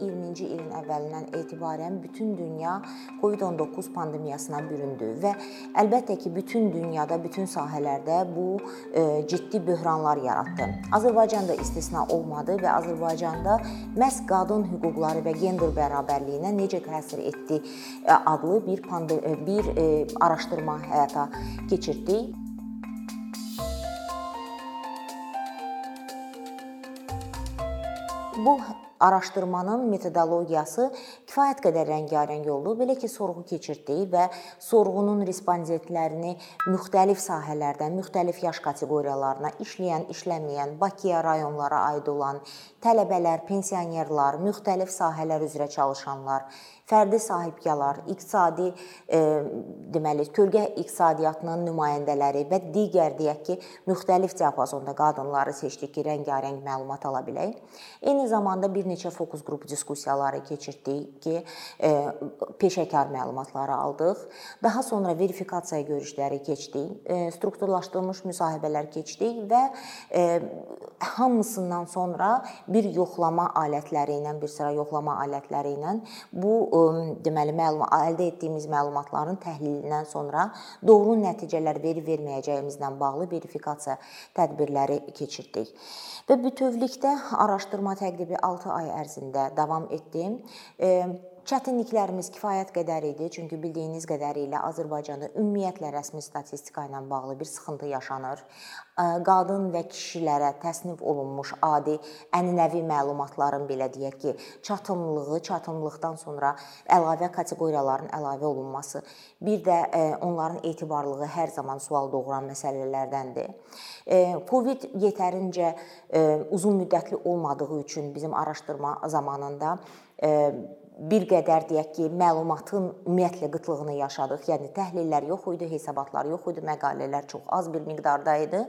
2020-ci ilin əvvəlindən etibarən bütün dünya COVID-19 pandemiyasına büründü və əlbəttə ki, bütün dünyada, bütün sahələrdə bu e, ciddi böhranlar yaratdı. Azərbaycan da istisna olmadı və Azərbaycanda məhz qadın hüquqları və gender bərabərliyinə necə təsir etdi e, adlı bir bir araşdırma həyata keçirtdik. Bu araşdırmanın metodologiyası kifayət qədər rəngarəng oldu. Belə ki, sorğu keçirtdik və sorğunun respondentlərini müxtəlif sahələrdən, müxtəlif yaş kateqoriyalarına işləyən, işləməyən, Bakıya, rayonlara aid olan tələbələr, pensionerlar, müxtəlif sahələr üzrə çalışanlar, fərdi sahibkarlar, iqtisadi e, deməli kölgə iqtisadiyyatının nümayəndələri və digər deyək ki, müxtəlif diapazonda qadınları seçdik ki, rəngarəng məlumat ala bilək. Eyni zamanda bir neçə fokus qrup diskussiyaları keçirtdik ki, e, peşəkar məlumatları aldıq. Daha sonra verifikasiya görüşləri keçdik, e, strukturlaşdırılmış müsahibələr keçdik və e, hamısından sonra bir yoxlama alətləri ilə, bir sıra yoxlama alətləri ilə bu deməli məlumat əldə etdiyimiz məlumatların təhlilindən sonra doğru nəticələr verib-verməyəcəyimizlə bağlı verifikasiya tədbirləri keçirdik. Və bütövlükdə araşdırma təqribi 6 ay ərzində davam etdi. Çətinliklərimiz kifayət qədər idi, çünki bildiyiniz qədərilə Azərbaycanda ümumiyyətlə rəsmi statistika ilə bağlı bir sıxıntı yaşanır. Qadın və kişilərə təsnif olunmuş adi ənənəvi məlumatların belə deyək ki, çatımlılığı, çatımlıqdan sonra əlavə kateqoriyaların əlavə olunması, bir də onların etibarlılığı hər zaman sual doğuran məsələlərdəndir. Covid yetərincə uzun müddətli olmadığı üçün bizim araşdırma zamanında bir qədər deyək ki, məlumatın ümumiyyətlə qıtlığını yaşadıq. Yəni təhlillər yox idi, hesabatlar yox idi, məqalələr çox az bir miqdarda idi.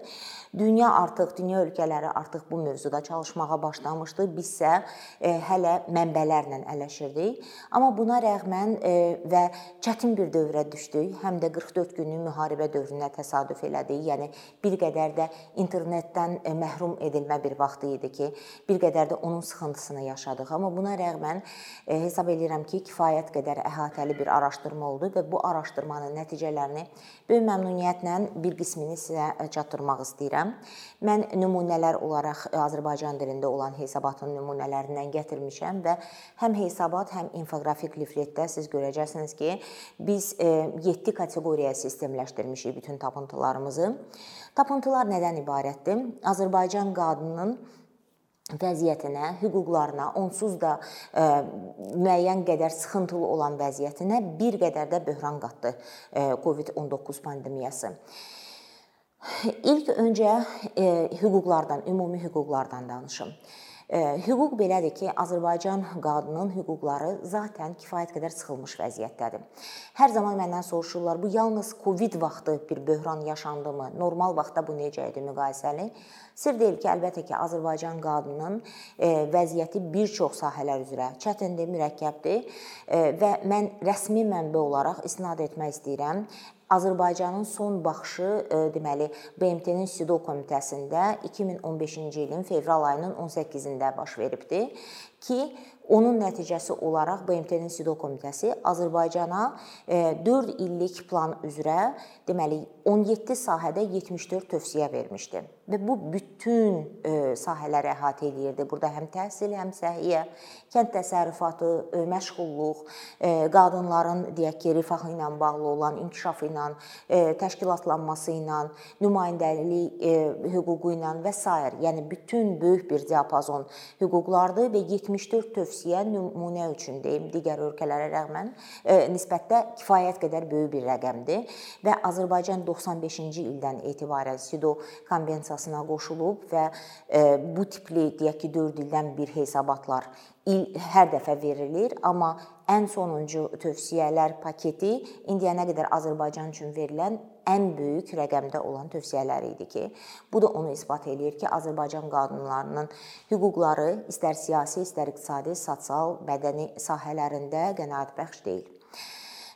Dünya artıq, dünya ölkələri artıq bu mövzuda çalışmağa başlamışdı. Bizsə e, hələ mənbələrlə ələşirdik. Amma buna rəğmən e, və çətin bir dövrə düşdük. Həm də 44 günlük müharibə dövrünə təsadüf elədi. Yəni bir qədər də internetdən e, məhrum edilmə bir vaxt idi ki, bir qədər də onun sıxıntısını yaşadıq. Amma buna rəğmən hesab hesab edirəm ki, kifayət qədər əhatəli bir araşdırma oldu və bu araşdırmanın nəticələrini böyük məmnuniyyətlə bir qismini sizə çatdırmaq istəyirəm. Mən nümunələr olaraq Azərbaycan dilində olan hesabatın nümunələrindən gətirmişəm və həm hesabat, həm infoqrafik lifletdə siz görəcəksiniz ki, biz 7 kateqoriyaya sistemləşdirmişik bütün tapıntılarımızı. Tapıntılar nədən ibarətdir? Azərbaycan qadınının vəziyyətinə, hüquqlarına, onsuz da ə, e, müəyyən qədər sıxıntılı olan vəziyyətinə bir qədər də böhran qatdı e, COVID-19 pandemiyası. İlk öncə e, hüquqlardan, ümumi hüquqlardan danışım. Hüquq belədir ki, Azərbaycan qadının hüquqları zaten kifayət qədər sıxılmış vəziyyətdədir. Hər zaman məndən soruşurlar, bu yalnız Covid vaxtı bir böhran yaşandımı? Normal vaxtda bu necə idi müqayisəli? Sir deyil ki, əlbəttə ki, Azərbaycan qadının vəziyyəti bir çox sahələr üzrə çətindir, mürəkkəbdir və mən rəsmi mənbə olaraq istinad etmək istəyirəm Azərbaycanın son baxışı, e, deməli, BMT-nin SİDO komitəsində 2015-ci ilin fevral ayının 18-də baş veribdi ki, Onun nəticəsi olaraq BMT-nin SİDO komitəsi Azərbaycana 4 e, illik plan üzrə, deməli 17 sahədə 74 tövsiyə vermişdi və bu bütün e, sahələri əhatə eləyirdi. Burada həm təhsil, həm səhiyyə, kənd təsərrüfatı, e, məşğulluq, qadınların deyək ki, rifahı ilə bağlı olan inkişafı ilə, təşkilatlanması ilə, nümayəndəlik hüququ ilə və s. yəni bütün böyük bir diapazon hüquqlardır və 74 tövsiyə nümunə üçün deyim, digər ölkələrə rəğmən e, nisbətdə kifayət qədər böyük bir rəqəmdir və Azərbaycan 95-ci ildən etibarən SİDO konvensiyasına qoşulub və e, bu tipli deyək ki, 4 ildən bir hesabatlar il hər dəfə verilir, amma ən sonuncu tövsiyələr paketi indiyənə qədər Azərbaycan üçün verilən ən böyük rəqəmdə olan tövsiyələr idi ki, bu da onu isbat eləyir ki, Azərbaycan qadınlarının hüquqları istər siyasi, istər iqtisadi, sosial, mədəni sahələrində qənaətbəxş deyil.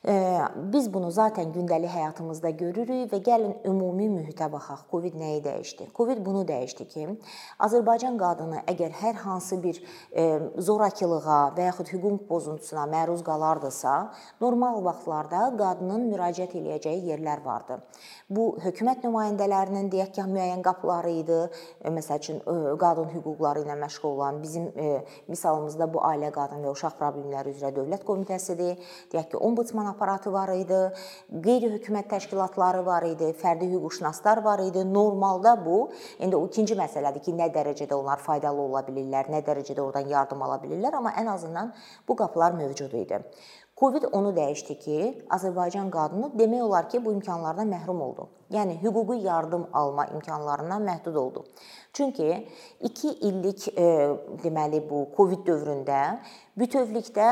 Biz bunu zaten gündəlik həyatımızda görürük və gəlin ümumi mühitə baxaq. Covid nəyi dəyişdi? Covid bunu dəyişdi ki, Azərbaycan qadını əgər hər hansı bir zorakılığa və yaxud hüquq pozuntusuna məruz qalardısa, normal vaxtlarda qadının müraciət eləyəcəyi yerlər vardı. Bu hökumət nümayəndələrinin deyək ki, müəyyən qapıları idi. Məsəl üçün qadın hüquqları ilə məşğul olan bizim misalımızda bu Ailə Qadın və Uşaq Problemləri üzrə Dövlət Komitəsidir. Deyək ki, ombudsman aparatı var idi, qeyri-hökumət təşkilatları var idi, fərdi hüquqşünaslar var idi. Normalda bu indi o ikinci məsələdir ki, nə dərəcədə onlar faydalı ola bilirlər, nə dərəcədə oradan yardım ala bilirlər, amma ən azından bu qapılar mövcud idi. Covid onu dəyişdi ki, Azərbaycan qadını demək olar ki, bu imkanlardan məhrum oldu. Yəni hüquqi yardım alma imkanlarından məhdud oldu. Çünki 2 illik e, deməli bu Covid dövründə bütövlükdə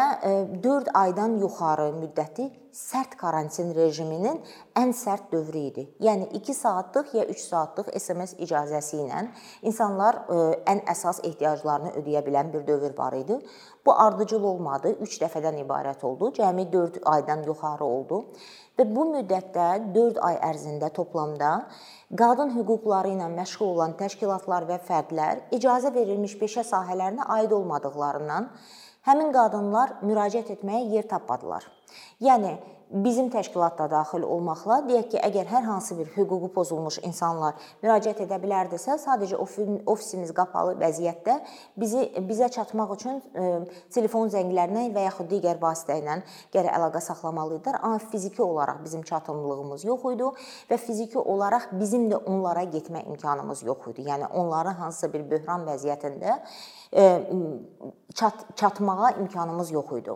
4 e, aydan yuxarı müddəti sərt karantin rejiminin ən sərt dövrü idi. Yəni 2 saatlıq ya 3 saatlıq SMS icazəsi ilə insanlar e, ən əsas ehtiyaclarını ödəyə bilən bir dövr var idi. Bu ardıcıl olmadı. 3 dəfədən ibarət oldu. Cəmi 4 aydan yuxarı oldu. Və bu müddətdə 4 ay ərzində toplamda qadın hüquqları ilə məşğul olan təşkilatlar və fərdlər icazə verilmiş peşə sahələrinə aid olmadıqlarından həmin qadınlar müraciət etməyə yer tapmadılar. Yəni bizim təşkilat da daxil olmaqla deyək ki, əgər hər hansı bir hüququ pozulmuş insanlar müraciət edə bilərdisə, sadəcə ofisimiz qapalı vəziyyətdə bizi bizə çatmaq üçün e, telefon zənglərinə və yaxud digər vasitə ilə gərək əlaqə saxlamalıdılar. Amma fiziki olaraq bizim çatımlığımız yox idi və fiziki olaraq bizim də onlara getmə imkanımız yox idi. Yəni onların hansısa bir böhran vəziyyətində çat çatmağa imkanımız yox idi.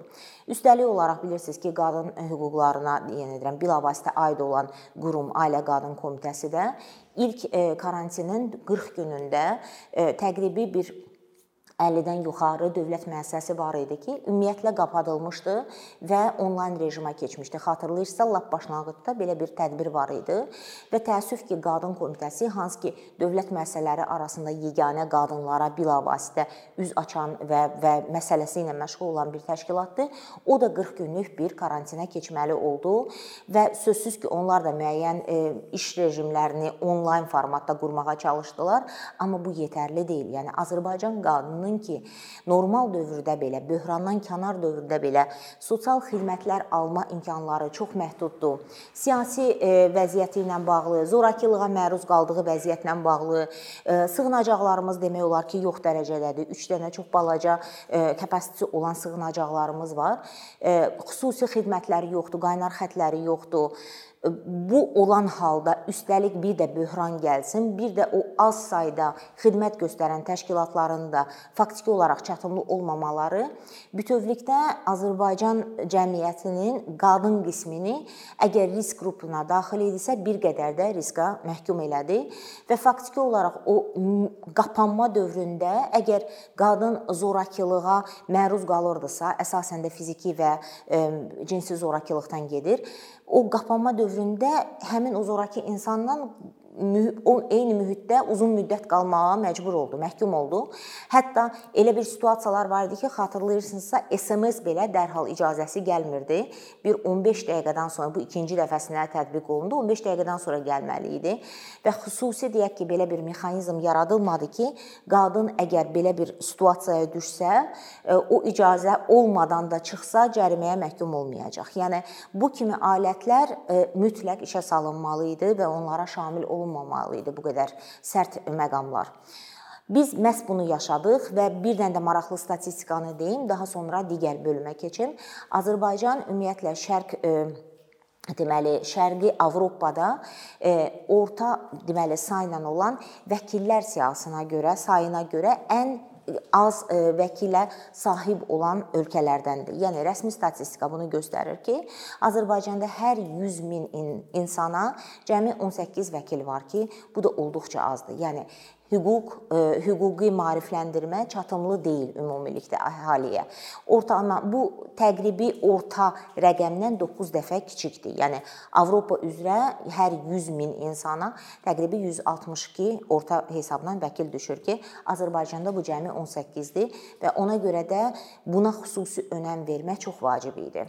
Üstəlik olaraq bilirsiniz ki, qadın hüquqlarına, yəni deyirəm, bilavasitə aid olan qurum Ailə Qadın Komitəsi də ilk karantinin 40 günündə təqribi bir 50-dən yuxarı dövlət müəssisəsi var idi ki, ümumiyyətlə qapadılmışdı və onlayn rejimə keçmişdi. Xatırlayırsınızsa, lap başlanğıcda belə bir tədbir var idi və təəssüf ki, qadın komitəsi hansı ki, dövlət müəssisələri arasında yeganə qadınlara bilavasitə üz açan və və məsələsi ilə məşğul olan bir təşkilatdır. O da 40 günlük bir karantinə keçməli oldu və sözsüz ki, onlar da müəyyən e, iş rejimlərini onlayn formatda qurmağa çalışdılar, amma bu yetərli deyil. Yəni Azərbaycan qadını qadının ki, normal dövrdə belə, böhrandan kənar dövrdə belə sosial xidmətlər alma imkanları çox məhduddur. Siyasi e, vəziyyəti ilə bağlı, zorakılığa məruz qaldığı vəziyyətlə bağlı e, sığınacaqlarımız demək olar ki, yox dərəcədədir. 3 dənə çox balaca kapasitesi e, olan sığınacaqlarımız var. Xüsusi xidmətləri yoxdur, qaynar xətləri yoxdur bu olan halda üstəlik bir də böhran gəlsin, bir də o az sayda xidmət göstərən təşkilatların da faktiki olaraq çatımlı olmamaları bütövlükdə Azərbaycan cəmiyyətinin qadın qismini əgər risk qrupuna daxil idisə, bir qədər də riska məhkum elədi və faktiki olaraq o qapanma dövründə əgər qadın zorakılığa məruz qalırdısa, əsasən də fiziki və cinsi zorakılıqdan gedir o qapanma dövründə həmin o zorakı insandan o eyni mühitdə uzun müddət qalmağa məcbur oldu, məhkum oldu. Hətta elə bir situasiyalar var idi ki, xatırlayırsınızsa, SMS belə dərhal icazəsi gəlmirdi. Bir 15 dəqiqədən sonra bu ikinci dəfəsinə tətbiq olundu. 15 dəqiqədən sonra gəlməli idi və xüsusi deyək ki, belə bir mexanizm yaradılmadı ki, qadın əgər belə bir situasiyaya düşsə, e, o icazə olmadan da çıxsa cəriməyə məhkum olmayacaq. Yəni bu kimi alətlər e, mütləq işə salınmalı idi və onlara şamil olunmalı olunmamalı idi bu qədər sərt məqamlar. Biz məhz bunu yaşadıq və bir dənə də maraqlı statistikanı deyim, daha sonra digər bölümə keçim. Azərbaycan ümumiyyətlə şərq e, deməli Şərqi Avropada e, orta deməli sayla olan vəkillər siyahısına görə, sayına görə ən az e, vəkilə sahib olan ölkələrdəndir. Yəni rəsmi statistika bunu göstərir ki, Azərbaycanda hər 100 min insana cəmi 18 vəkil var ki, bu da olduqca azdır. Yəni hüquq e, hüquqi maarifləndirmə çatımlı deyil ümumilikdə əhaliyə. Ortalama bu təqribi orta rəqəmdən 9 dəfə kiçikdir. Yəni Avropa üzrə hər 100 min insana təqribi 162 orta hesabla vəkil düşür ki, Azərbaycanda bu cəmi 18-dir və ona görə də buna xüsusi önəm vermək çox vacib idi.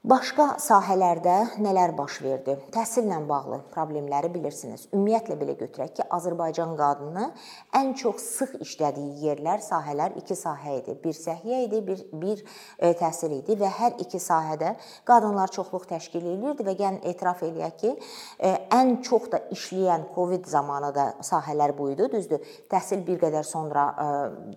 Başqa sahələrdə nələr baş verdi? Təhsillə bağlı problemləri bilirsiniz. Ümumiyyətlə belə götürək ki, Azərbaycan qadını ən çox sıx işlədiyi yerlər, sahələr iki sahə idi. Bir səhiyyə idi, bir bir e, təhsil idi və hər iki sahədə qadınlar çoxluq təşkil edirdi və gəlin etiraf eləyək ki, e, ən çox da işləyən Covid zamanı da sahələr bu idi. Düzdür, təhsil bir qədər sonra e,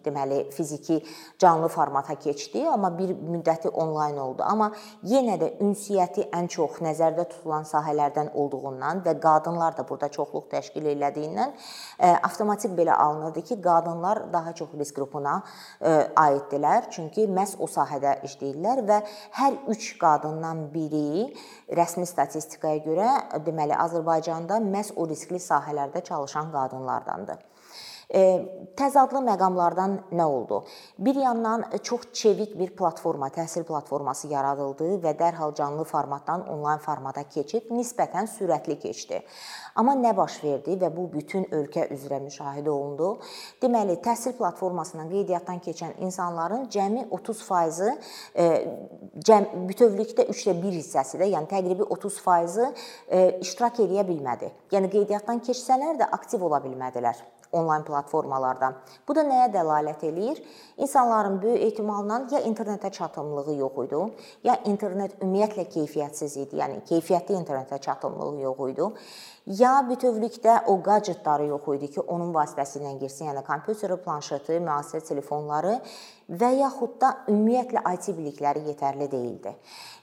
deməli fiziki canlı formata keçdi, amma bir müddəti onlayn oldu. Amma yenə yenə də ünsiyyəti ən çox nəzərdə tutulan sahələrdən olduğundan və qadınlar da burada çoxluq təşkil elədiyindən e, avtomatik belə alınırdı ki, qadınlar daha çox risk qrupuna e, aiddirlər. Çünki məhz o sahədə işləyirlər və hər 3 qadından biri rəsmi statistikaya görə deməli Azərbaycanda məhz o riskli sahələrdə çalışan qadınlardandır. Təzadlı məqamlardan nə oldu? Bir yandan çox çevik bir platforma, təhsil platforması yaradıldı və dərhal canlı formatdan onlayn formata keçid nisbətən sürətli keçdi. Amma nə baş verdi və bu bütün ölkə üzrə müşahidə olundu? Deməli, təhsil platformasından qeydiyyatdan keçən insanların cəmi 30%-ı cəm bütövlükdə 3də 1 hissəsi də, yəni təqribi 30%-ı iştirak edə bilmədi. Yəni qeydiyyatdan keçsələr də aktiv ola bilmədilər onlayn platformalarda. Bu da nəyə dəlalət eləyir? İnsanların böyük ehtimalla ya internetə çatımlığı yox idi, ya internet ümumiyyətlə keyfiyyətsiz idi, yəni keyfiyyətli internetə çatımlığı yox idi ya bütövlükdə o qadjetləri yox idi ki, onun vasitəsilə girsin, yəni kompüteri, planşeti, müasir telefonları və yaxud da ümumiyyətlə IT bilikləri yetərli deyildi.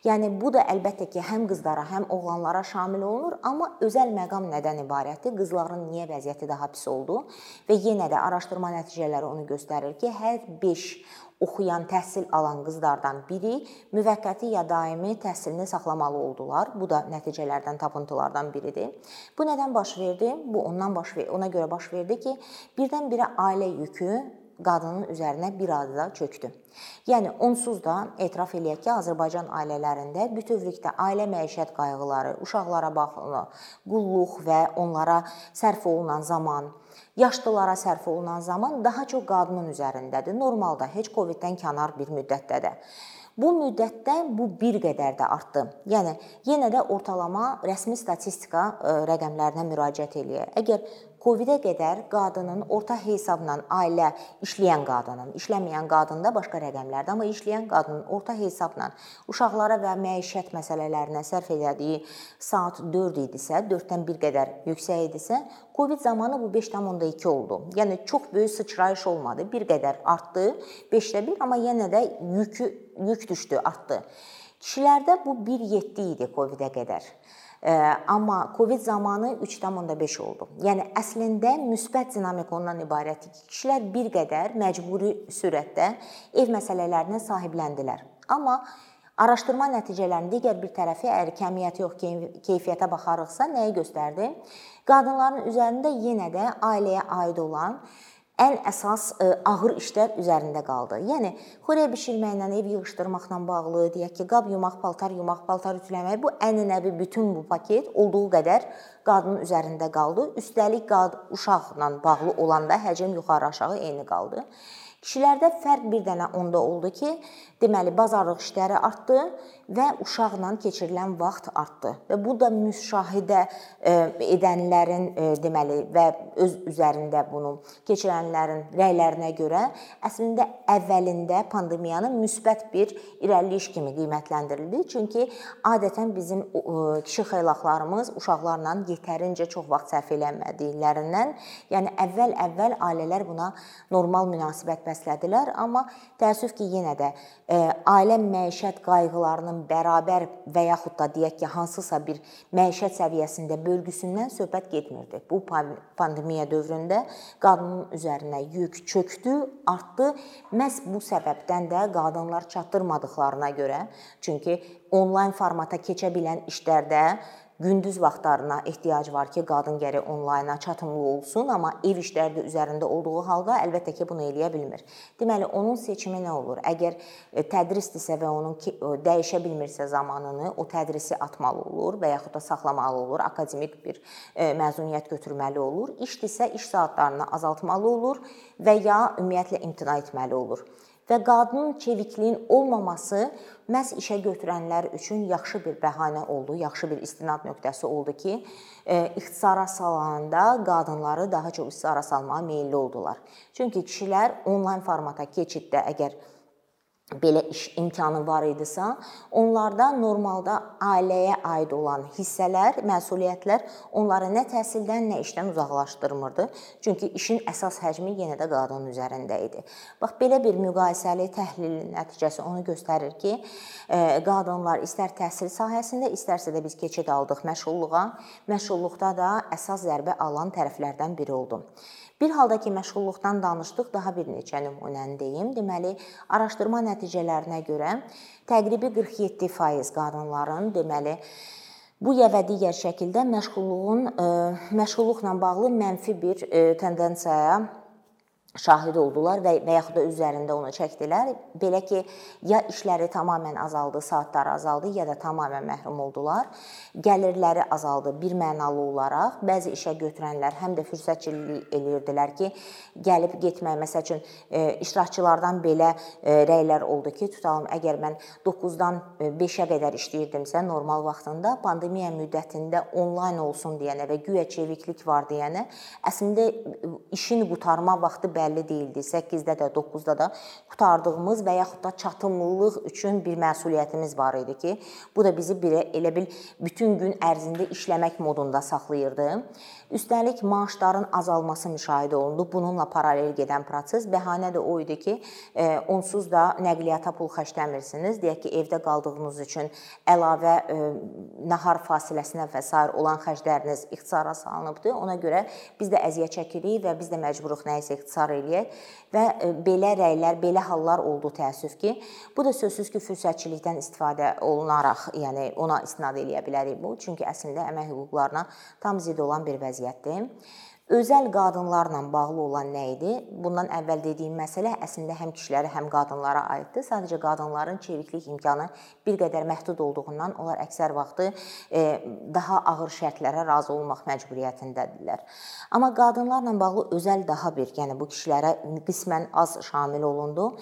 Yəni bu da əlbəttə ki, həm qızlara, həm oğlanlara şamil olunur, amma özəl məqam nədən ibarətdir? Qızların niyə vəziyyəti daha pis oldu? Və yenə də araşdırma nəticələri onu göstərir ki, hər 5 oxuyan, təhsil alan qızlardan biri müvəqqəti ya daimi təhsilini saxlamalı oldular. Bu da nəticələrdən, tapıntılardan biridir. Bu nədən baş verdi? Bu ondan baş verdi, ona görə baş verdi ki, birdən-birə ailə yükü qadının üzərinə bir azda çökdü. Yəni onsuz da etiraf eləyək ki, Azərbaycan ailələrində bütövlükdə ailə məişət qayğıları, uşaqlara baxımı, qulluq və onlara sərf olunan zaman yaşlılara sərf olunan zaman daha çox qadının üzərindədir. Normalda heç Coviddən kənar bir müddətdə də. Bu müddətdə bu bir qədər də artdı. Yəni yenə də ortalama rəsmi statistika e, rəqəmlərinə müraciət eləyək. Əgər Covid-ə qədər qadının orta hesabla ailə işləyən qadının, işləməyən qadında başqa rəqəmlərdə, amma işləyən qadının orta hesabla uşaqlara və məişət məsələlərinə sərf etdiyi saat 4 idisə, 4-dən bir qədər yüksək idisə, Covid zamanı bu 5.2 oldu. Yəni çox böyük sıçrayış olmadı. Bir qədər artdı, 5də 1, amma yenə də yükü yük düşdü, artdı. Kişilərdə bu 1.7 idi Covid-ə qədər. Amma Covid zamanı 3.5 oldu. Yəni əslində müsbət dinamika ondan ibarətdir ki, kişilər bir qədər məcburi sürətdə ev məsələlərinə sahibləndilər. Amma araşdırma nəticələrinin digər bir tərəfi əgər kəmiyyətə yox, keyfiyyətə baxarıqsa nəyi göstərdi? Qadınların üzərində yenə də ailəyə aid olan ən əsas e, ağır işlər üzərində qaldı. Yəni xörək bişirməklə, ev yığışdırmaqla bağlı, deyək ki, qab yumaq, paltar yumaq, paltar ütüləmək bu ənənəvi bütün bu paket olduğu qədər qadının üzərində qaldı. Üstəlik qad uşaqla bağlı olanda həcm yuxarı-aşağı eyni qaldı. Kişilərdə fərq bir dənə onda oldu ki, deməli bazarlıq işləri artdı və uşaqla keçirilən vaxt artdı. Və bu da müşahidə e, edənlərin e, deməli və öz üzərində bunu keçirənlərin rəylərinə görə əslində əvvəlində pandemiyanın müsbət bir irəliləyiş kimi qiymətləndirildi. Çünki adətən bizim kişi xeylaqlarımız uşaqlarla yetərincə çox vaxt sərf eləmədiklərindən, yəni əvvəl-əvvəl ailələr buna normal münasibət bəslədilər, amma təəssüf ki, yenə də e, ailə məişət qayğılarının bərabər və yaxud da deyək ki, hansısa bir məişət səviyyəsində bölgüsündən söhbət getmirdi. Bu pandemiya dövründə qadının üzərinə yük çökdü, artdı. Məhz bu səbəbdən də qadınlar çatdırmadıklarına görə, çünki onlayn formata keçə bilən işlərdə gündüz vaxtlarına ehtiyac var ki, qadın gərək onlayna çatımlı olsun, amma ev işləri də üzərində olduğu halda əlbəttə ki, bunu eləyə bilmir. Deməli, onun seçimi nə olur? Əgər e, tədrisdirsə və onun dəyişə bilmirsə zamanını, o tədrisi atmalı olur və yaxud da saxlamalı olur, akademik bir e, məzuniyyət götürməli olur. İşdirsə iş saatlarını azaltmalı olur və ya ümumiyyətlə imtina etməli olur. və qadının çevikliyin olmaması məhz işə götürənlər üçün yaxşı bir bəhanə oldu, yaxşı bir istinad nöqtəsi oldu ki, e, ixtisara salanda qadınları daha çox ixtisara salmağa meylli oldular. Çünki kişilər onlayn formata keçiddə əgər belə iş imkanı var idisə, onlarda normalda ailəyə aid olan hissələr, məsuliyyətlər onları nə təhsildən, nə işdən uzaqlaşdırmırdı. Çünki işin əsas həcmi yenə də qadının üzərində idi. Bax belə bir müqayisəli təhlilin nəticəsi onu göstərir ki, e, qadınlar istər təhsil sahəsində, istərsə də biz keçid aldıq məşğulluğa, məşğulluqda da əsas zərbə alan tərəflərdən biri oldu. Bir halda ki, məşğulluqdan danışdıq, daha bir neçə nümunəni deyim. Deməli, araşdırma nəticələrinə görə təqribi 47% qadınların, deməli, bu ya və digər şəkildə məşğulluğun e, məşğulluqla bağlı mənfi bir e, tendensiyaya şahid oldular və və yaxud da üzərində onu çəkdilər. Belə ki, ya işləri tamamilə azaldı, saatları azaldı, ya da tamamilə məhrum oldular. Gəlirləri azaldı bir mənalı olaraq. Bəzi işə götürənlər həm də fürsətçilik eləyirdilər ki, gəlib getmək, məsəl üçün e, iştirakçılardan belə e, rəylər oldu ki, tutalım əgər mən 9-dan 5-ə e, qədər işləyirdimsə normal vaxtında, pandemiya müddətində onlayn olsun deyənə və güya çeviklik var deyənə, əslində işin qutarma vaxtı bəlli deyildi. 8-də də, 9-da da qutardığımız və yaxud da çatımlılıq üçün bir məsuliyyətimiz var idi ki, bu da bizi belə elə bil bütün gün ərzində işləmək modunda saxlayırdı. Üstəlik maaşların azalması müşahidə olundu. Bununla paralel gedən proses bəhanə də o idi ki, e, onsuz da nəqliyyata pul xərcləmirsiniz. Deyək ki, evdə qaldığınız üçün əlavə e, nahar fasiləsinə və s. olan xərcləriniz ixtisara salınıbdı. Ona görə biz də əziyyət çəkirik və biz də məcburuq nəyisə ixtisar eləyək və e, belə rəylər, belə hallar oldu təəssüf ki, bu da sözsüz ki, fürsətçilikdən istifadə olunaraq, yəni ona istinad eləyə bilərik bu. Çünki əslində əmək hüquqlarına tam zidd olan bir vəziyyətdir. Özəl qadınlarla bağlı olan nə idi? Bundan əvvəl dediyim məsələ əslində həm kişilərə, həm qadınlara aiddir. Sadəcə qadınların çeviklik imkanı bir qədər məhdud olduğundan onlar əksər vaxtı e, daha ağır şərtlərə razı olmaq məcburiyyətindədirlər. Amma qadınlarla bağlı özəl daha bir, yəni bu kişilərə qismən az şamil olundu.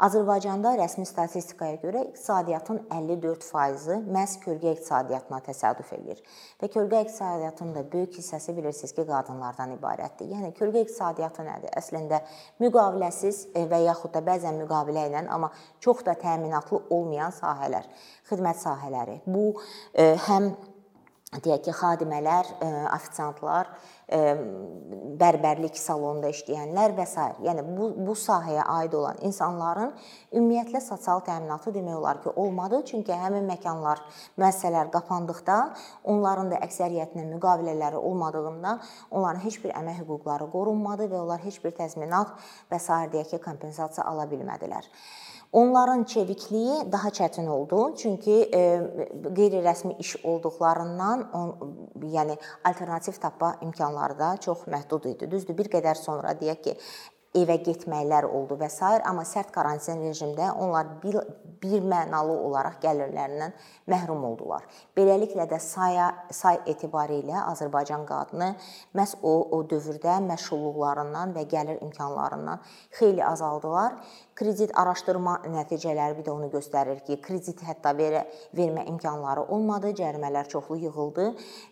Azərbaycanda rəsmi statistikaya görə iqtisadiyyatın 54%-i məhz kölgə iqtisadiyyatına təsadüf eləyir. Və kölgə iqtisadiyyatının da böyük hissəsi bilirsiniz ki, qadınlardan ibarətdir. Yəni kölgə iqtisadiyyatı nədir? Əslində müqaviləsiz e, və yaxud da bəzən müqavilə ilə, amma çox da təminatlı olmayan sahələr, xidmət sahələri. Bu e, həm deyək ki, xadimələr, e, ofisiantlar, bərbərlik salonunda işləyənlər və s. Yəni bu bu sahəyə aid olan insanların ümumiyyətlə sosial təminatı demək olar ki, olmadı. Çünki həmin məkanlar, müəssisələr qapandıqda onların da əksəriyyətinin müqavilələri olmadığından onların heç bir əmək hüquqları qorunmadı və onlar heç bir təzminat və s. deyək ki, kompensasiya ala bilmədilər. Onların çevikliyi daha çətin oldu, çünki e, qeyri-rəsmi iş olduqlarından, on, yəni alternativ tapa imkanları da çox məhdud idi. Düzdür, bir qədər sonra deyək ki, evə getməklər oldu və s. amma sərt karantin rejimdə onlar bir, bir mənalı olaraq gəlirlərindən məhrum oldular. Beləliklə də saya say etibarilə Azərbaycan qadını məhz o o dövrdə məşğulluqlarından və gəlir imkanlarından xeyli azaldılar. Kredit araşdırma nəticələri bir də onu göstərir ki, kredit hətta verə vermə imkanları olmadı, cərimələr çoxlu yığıldı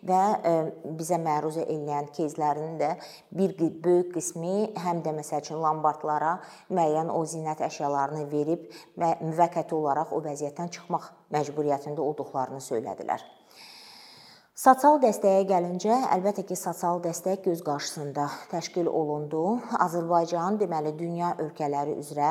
və e, bizə məruz edilən кейslərin də bir böyük qismi həm də məsəl üçün lombardlara müəyyən o zinət əşyalarını verib və müvəqqəti olaraq o vəziyyətdən çıxmaq məcburiyyətində olduqlarını söylədilər. Sosial dəstəyə gəlincə, əlbəttə ki, sosial dəstək göz qarşısında təşkil olundu. Azərbaycan, deməli, dünya ölkələri üzrə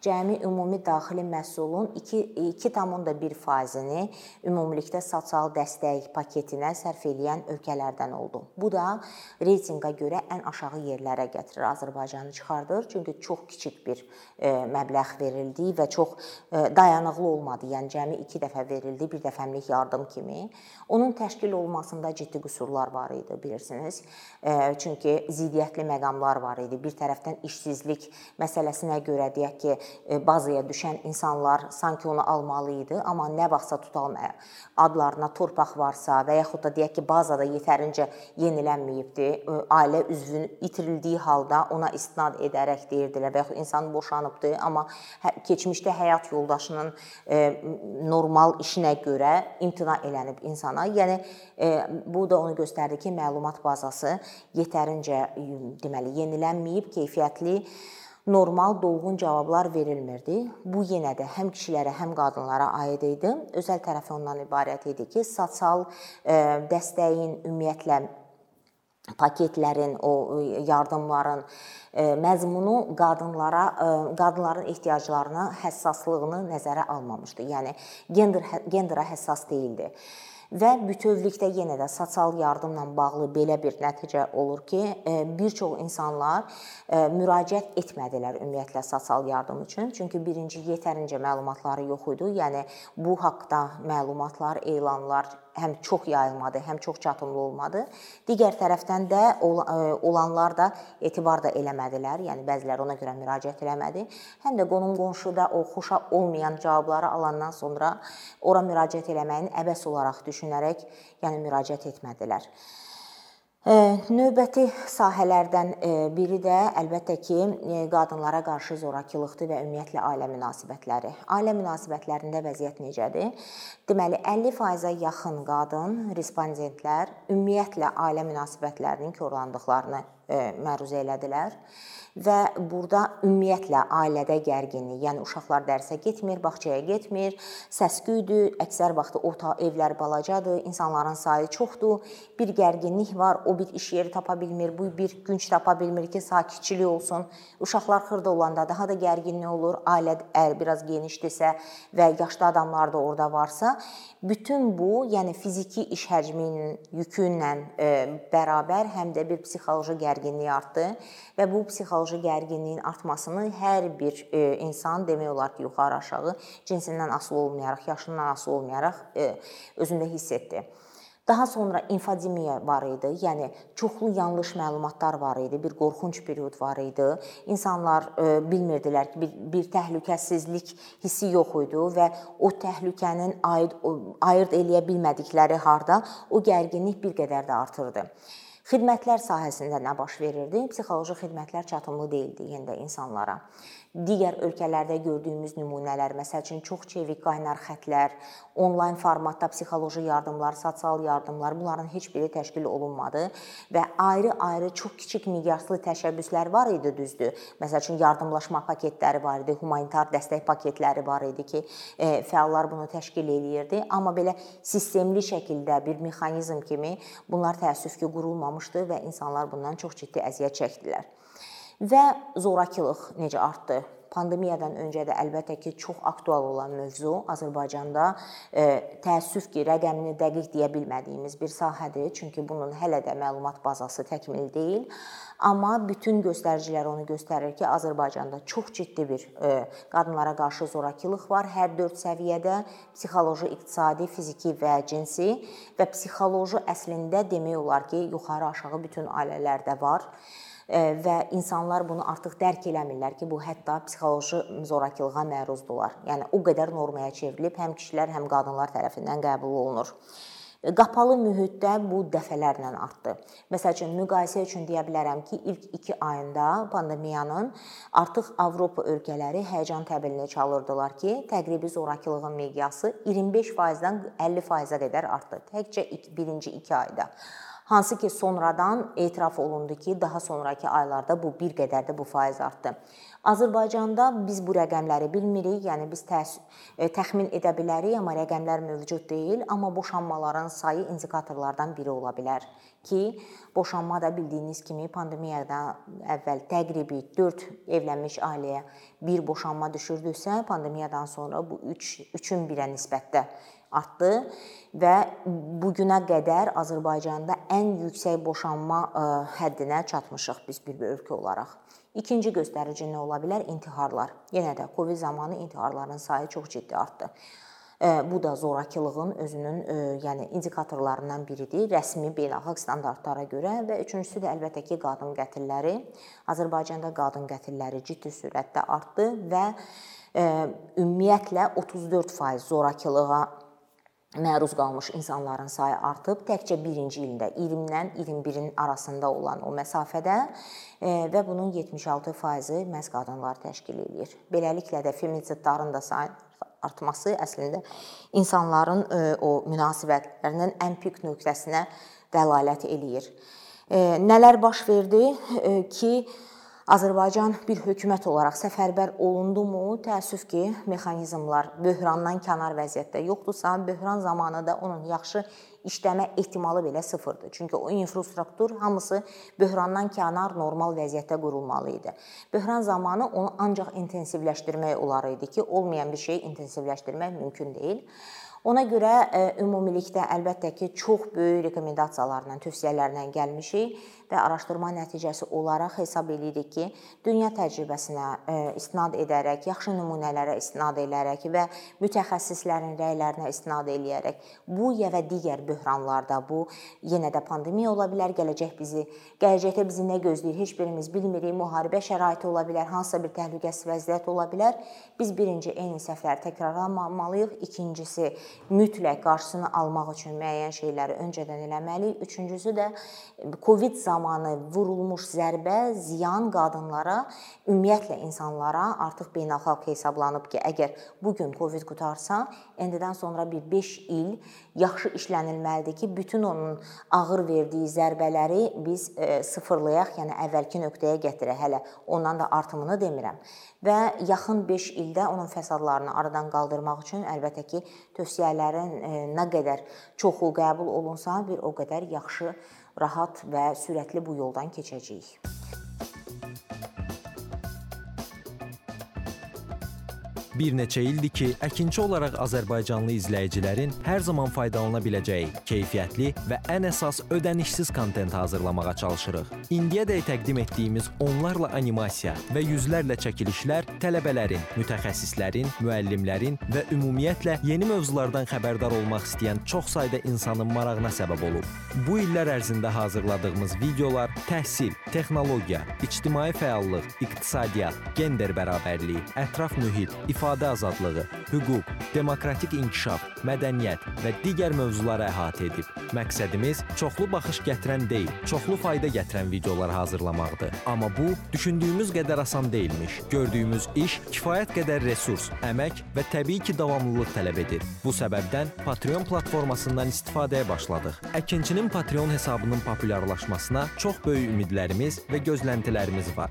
cəmi ümumi daxili məhsulun 2.1%-ni ümumilikdə sosial dəstək paketinə sərf edən ölkələrdən oldu. Bu da reytinqa görə ən aşağı yerlərə gətirir Azərbaycanı çıxardır. Çünki çox kiçik bir e, məbləğ verildi və çox e, dayanıqlı olmadı. Yəni cəmi 2 dəfə verildi, bir dəfəmlik yardım kimi. Onun təşkil olunması olmasında ciddi qüsurlar var idi, bilirsiniz. Çünki ziddiyyətli məqamlar var idi. Bir tərəfdən işsizlik məsələsinə görə deyək ki, bazaya düşən insanlar sanki onu almalı idi, amma nə vaxtsa tutalım adlarına torpaq varsa və yaxud da deyək ki, bazada yetərincə yenilənməyibdi, ailə üzvünün itirildiyi halda ona istinad edərək deyirdilər və yaxud insan boşanıbdı, amma hə, keçmişdə həyat yoldaşının normal işinə görə imtina elənib insana. Yəni bu da onu göstərdi ki, məlumat bazası yetərincə deməli yenilənməyib, keyfiyyətli normal dolğun cavablar verilmirdi. Bu yenə də həm kişilərə, həm qadınlara aid idi. Özəl tərəfi ondan ibarət idi ki, sosial dəstəyin ümumiyyətlə paketlərin, o yardımların məzmunu qadınlara, qadınların ehtiyaclarına həssaslığını nəzərə almamışdı. Yəni gender gendera həssas deyildi və bütövlükdə yenə də sosial yardımla bağlı belə bir nəticə olur ki, e, bir çox insanlar e, müraciət etmədilər ümumiyyətlə sosial yardım üçün. Çünki birinci yetərincə məlumatları yox idi. Yəni bu haqqda məlumatlar, elanlar həm çox yayılmadı, həm çox çatımlı olmadı. Digər tərəfdən də e, olanlar da etibar da eləmədilər. Yəni bəziləri ona görə müraciət eləmədi. Həm də qonum-qonşuda o xoşa olmayan cavabları alandan sonra ora müraciət eləməyin əbəs olaraq düşünərək, yəni müraciət etmədilər. Növbəti sahələrdən biri də əlbəttə ki, qadınlara qarşı zorakılıqdır və ümumiyyətlə ailə münasibətləri. Ailə münasibətlərində vəziyyət necədir? Deməli 50%-ə yaxın qadın respondentlər ümumiyyətlə ailə münasibətlərinin korlandıqlarını məruzə elədilər və burada ümumiyyətlə ailədə gərginlik, yəni uşaqlar dərsə getmir, bağçaya getmir, səs-küydür, əksər vaxtı otaq evlər balacadır, insanların sayı çoxdur, bir gərginlik var, o bir iş yeri tapa bilmir, bu bir günc tapa bilmir ki, sakitçilik olsun. Uşaqlar xırda olanda daha da gərginlik olur, ailə əgər biraz genişdirsə və yaşlı adamlar da orada varsa, bütün bu, yəni fiziki iş həcminin yükü ilə e, bərabər həm də bir psixoloji gərginlik artdı və bu psixoloji gərginliyin artmasını hər bir e, insan demək olar ki, yuxarı-aşağı cinsindən asılı olmayaraq, yaşından asılı olmayaraq e, özündə hiss etdi. Daha sonra infodemiya var idi. Yəni çoxlu yanlış məlumatlar var idi. Bir qorxunc period var idi. İnsanlar e, bilmirdilər ki, bir, bir təhlükəsizlik hissi yox idi və o təhlükənin aid ayırd eləyə bilmədikləri harda o gərginlik bir qədər də artırdı. Xidmətlər sahəsində nə baş verirdi? Psixoloji xidmətlər çatımlı deyildi yenə də insanlara. Digər ölkələrdə gördüyümüz nümunələr, məsəl üçün çox çevik qaynar xətlər, onlayn formatda psixoloji yardımlar, sosial yardımlar, bunların heç biri təşkil olunmadı və ayrı-ayrı çox kiçik miqyaslı təşəbbüslər var idi, düzdür. Məsəl üçün yardımlaşma paketləri var idi, humanitar dəstək paketləri var idi ki, e, fəallar bunu təşkil eləyirdi, amma belə sistemli şəkildə bir mexanizm kimi bunlar təəssüf ki, qurulmamışdı və insanlar bundan çox ciddi əziyyət çəkdilər. Və zorakılıq necə artdı? Pandemiyadan öncə də əlbəttə ki, çox aktual olan mövzu Azərbaycanda e, təəssüf ki, rəqəmini dəqiq deyə bilmədiyimiz bir sahədir, çünki bunun hələ də məlumat bazası təkmil deyil. Amma bütün göstəricilər onu göstərir ki, Azərbaycanda çox ciddi bir e, qadınlara qarşı zorakılıq var hər 4 səviyyədə: psixoloji, iqtisadi, fiziki və cinsi və psixoloji əslində demək olar ki, yuxarı-aşağı bütün ailələrdə var və insanlar bunu artıq dərk eləmirlər ki, bu hətta psixoloji zorakılığa məruzdular. Yəni o qədər normaya çevrilib həm kişilər, həm qadınlar tərəfindən qəbul olunur. Qapalı mühitdə bu dəfələrlə artdı. Məsəl üçün müqayisə üçün deyə bilərəm ki, ilk 2 ayında pandemiyanın artıq Avropa ölkələri həyəcan təbilini çalırdılar ki, təqribi zorakılığın miqyası 25%-dən 50%-ə qədər artdı. Təkcə birinci 2 ayda. Hansı ki, sonradan etiraf olundu ki, daha sonrakı aylarda bu bir qədər də bu faiz artdı. Azərbaycanda biz bu rəqəmləri bilmirik, yəni biz e, təxmin edə bilərik, amma rəqəmlər mövcud deyil, amma boşanmaların sayı indikatorlardan biri ola bilər ki, boşanma da bildiyiniz kimi pandemiyadan əvvəl təqribi 4 evlənmiş ailəyə bir boşanma düşürdüksə, pandemiyadan sonra bu 3 3-ün 1-ə nisbətdə artdı və bu günə qədər Azərbaycanda ən yüksək boşanma e, həddinə çatmışıq biz bir ölkə olaraq. İkinci göstərici nə ola bilər? İntiharlar. Yenə də Covid zamanı intiharların sayı çox ciddi artdı. Bu da zorakılığın özünün, yəni indikatorlarından biridir, rəsmi beynəlxalq standartlara görə və üçüncüsü də əlbəttə ki, qadın qətilləri. Azərbaycanda qadın qətilləri ciddi sürətdə artdı və ümumiyyətlə 34% zorakılığa məruz qalmış insanların sayı artıb. Təkcə 1-ci ildə 20-dən 21-in arasında olan o məsafədə və bunun 76%-i məhz qadınlar təşkil edir. Beləliklə də feminitidlərin də sayı artması əslində insanların o münasibətlərinin ən pik nöqtəsinə dəlalət eləyir. Nələr baş verdi ki, Azərbaycan bir hökumət olaraq səfərbər olundumu? Təəssüf ki, mexanizmlar böhrandan kənar vəziyyətdə yoxdursa, böhran zamanı da onun yaxşı işləmə ehtimalı belə sıfırdır. Çünki o infrastruktur hamısı böhrandan kənar normal vəziyyətdə qurulmalı idi. Böhran zamanı onu ancaq intensivləşdirmək olar idi ki, olmayan bir şeyi intensivləşdirmək mümkün deyil. Ona görə ümumilikdə əlbəttə ki, çox böyük rekomendasiyalarla, tövsiyələrlə gəlmişik və araşdırma nəticəsi olaraq hesab edirik ki, dünya təcrübəsinə e, istinad edərək, yaxşı nümunələrə istinad edərək və mütəxəssislərin rəylərinə istinad edərək bu ya və digər böhranlarda bu yenə də pandemiya ola bilər, gələcək bizi gələcəkdə bizi nə gözləyir, heç birimiz bilmirik. Müharibə şəraiti ola bilər, hansısa bir təhlükəsiz vəziyyət ola bilər. Biz birinci eyni səhvləri təkrarlamamalıyıq. İkincisi mütləq qarşısını almaq üçün müəyyən şeyləri öncədən eləməliyik. Üçüncüsü də COVID zamanı zamanı vurulmuş zərbə, ziyan qadınlara, ümumiyyətlə insanlara artıq beynəlxalq hesablanıb ki, əgər bu gün Covid qutarsa, endidən sonra bir 5 il yaxşı işlənilməlidir ki, bütün onun ağır verdiyi zərbələri biz e, sıfırlayaq, yəni əvvəlki nöqtəyə gətirək. Hələ ondan da artımını demirəm. Və yaxın 5 ildə onun fəsadlarını aradan qaldırmaq üçün əlbəttə ki, tövsiyələrin e, nə qədər çoxu qəbul olunsa, bir o qədər yaxşı rahat və sürətli bu yoldan keçəcəyik. Bir neçə ildir ki, əkinçi olaraq azərbaycanlı izləyicilərin hər zaman faydalana biləcəyi keyfiyyətli və ən əsas ödənişsiz kontent hazırlamağa çalışırıq. İndiyədək təqdim etdiyimiz onlarla animasiya və yüzlərlə çəkilişlər tələbələrin, mütəxəssislərin, müəllimlərin və ümumiyyətlə yeni mövzulardan xəbərdar olmaq istəyən çox sayda insanın marağına səbəb olub. Bu illər ərzində hazırladığımız videolar təhsil, texnologiya, ictimai fəallıq, iqtisadiyyat, gender bərabərliyi, ətraf mühit, ifadə azadlığı, hüquq, demokratik inkişaf, mədəniyyət və digər mövzuları əhatə edib. Məqsədimiz çoxlu baxış gətirən deyil, çoxlu fayda gətirən videolar hazırlamaqdır. Amma bu düşündüyümüz qədər asan deyilmiş. Gördüyümüz iş kifayət qədər resurs, əmək və təbii ki, davamlılıq tələb edir. Bu səbəbdən Patreon platformasından istifadəyə başladıq. Əkinçinin Patreon hesabının populyarlaşmasına çox böyük ümidlərimiz və gözləntilərimiz var.